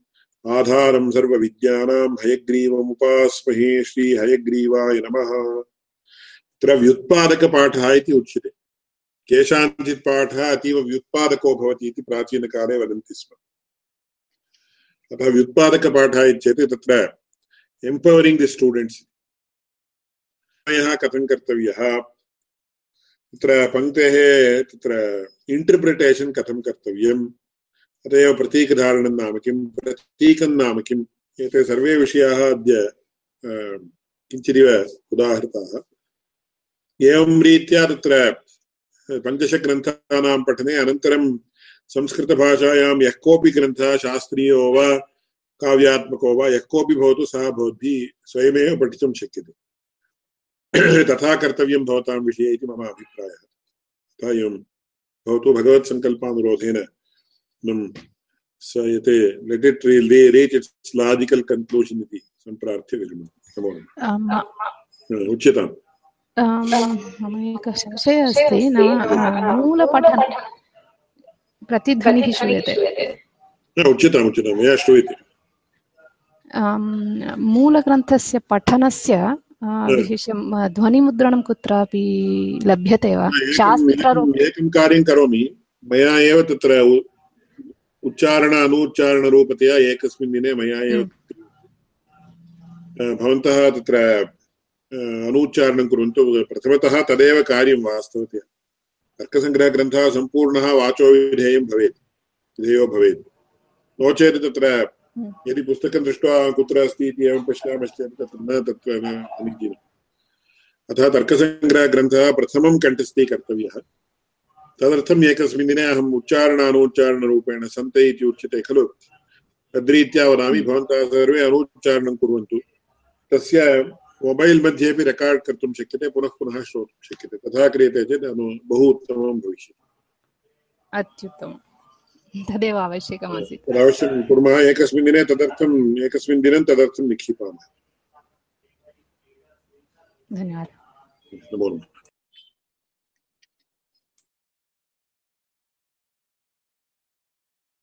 आधारं सर्वविद्यानां हयग्रीवमुपास्महे श्रीहयग्रीवाय नमः। तत्र व्युत्पादकपाठः इति उच्यते। केषाञ्चित् पाठः अतीव व्युत्पादको भवति इति प्राचीनकाले वदन्ति स्म। अतः व्युत्पादकपाठः इत्येतत् तत्र एम्पवरिङ्ग् दि स्टूडेण्ट्स् कथं कर्तव्यः? तत्र पङ्क्तेः तत्र इण्टर्प्रिटेशन् कथं कर्तव्यम्? तदेव प्रतीकधारणं नाम किं? प्रतीकं नाम किम्? एते सर्वे विषयाः अद्य किञ्चिदिव उदाहृताः। एवं रीत्या तत्र पञ्चशग्रन्थानां पठने अनन्तरं संस्कृतभाषायां यः कोऽपि ग्रन्थः शास्त्रीयो वा काव्यात्मको वा यः कोऽपि भवतु सः भवद्भिः स्वयमेव पठितुं शक्यते। तथा कर्तव्यं भवतां विषये इति मम अभिप्रायः। अतः एवं भवतु भगवत्सङ्कल्पानुरोधेन यते let it reach its logical conclusion इति सम्प्रार्थ्य विरमामि। नमो नमः। उच्यताम्। मम एकः संशयः अस्ति अ, मूलपठन। प्रतिध्वनिः श्रूयते। हा, उच्यताम् उच्यताम् मया श्रूयते। मूलग्रन्थस्य पठनस्य ध्वनिमुद्रणं कुत्रापि लभ्यते वा? शास्त्ररूप एकं- कार्यं करोमि। मया एव तत्र उच्चारण अनूच्चारणरूपतया एकस्मिन् दिने मया एव भवन्तः तत्र अनूच्चारणं कुर्वन्तु प्रथमतः तदेव कार्यं वास्तवतया। तर्कसङ्ग्रहग्रन्थः सम्पूर्णः वाचोविधेयं भवेत्। विधेयो भवेत्। नो चेत् तत्र यदि पुस्तकं दृष्ट्वा कुत्र अस्ति इति एवं पश्यामश्चेत् तत्र न तत्र न समीचीनम् अतः तर्कसङ्ग्रहग्रन्थः प्रथमं कण्ठस्थीकर्तव्यः तदर्थम् एकस्मिन् दिने अहम् उच्चारणानूच्चारणरूपेण सन्ते इति उच्यते खलु। तद्रीत्या वदामि भवन्तः सर्वे अनुच्चारणं कुर्वन्तु। तस्य मोबैल् मध्ये अपि रेकार्ड् कर्तुं शक्यते पुनः पुनः श्रोतुं शक्यते। तथा क्रियते चेत् बहु उत्तमं भविष्यति। अत्युत्तमं। तदेव आवश्यकमासीत्। तदवश्यं कुर्मः एकस्मिन् दिने तदर्थम् एकस्मिन् दिनं तदर्थं निक्षिपामः। धन्यवादः। नमो नमः।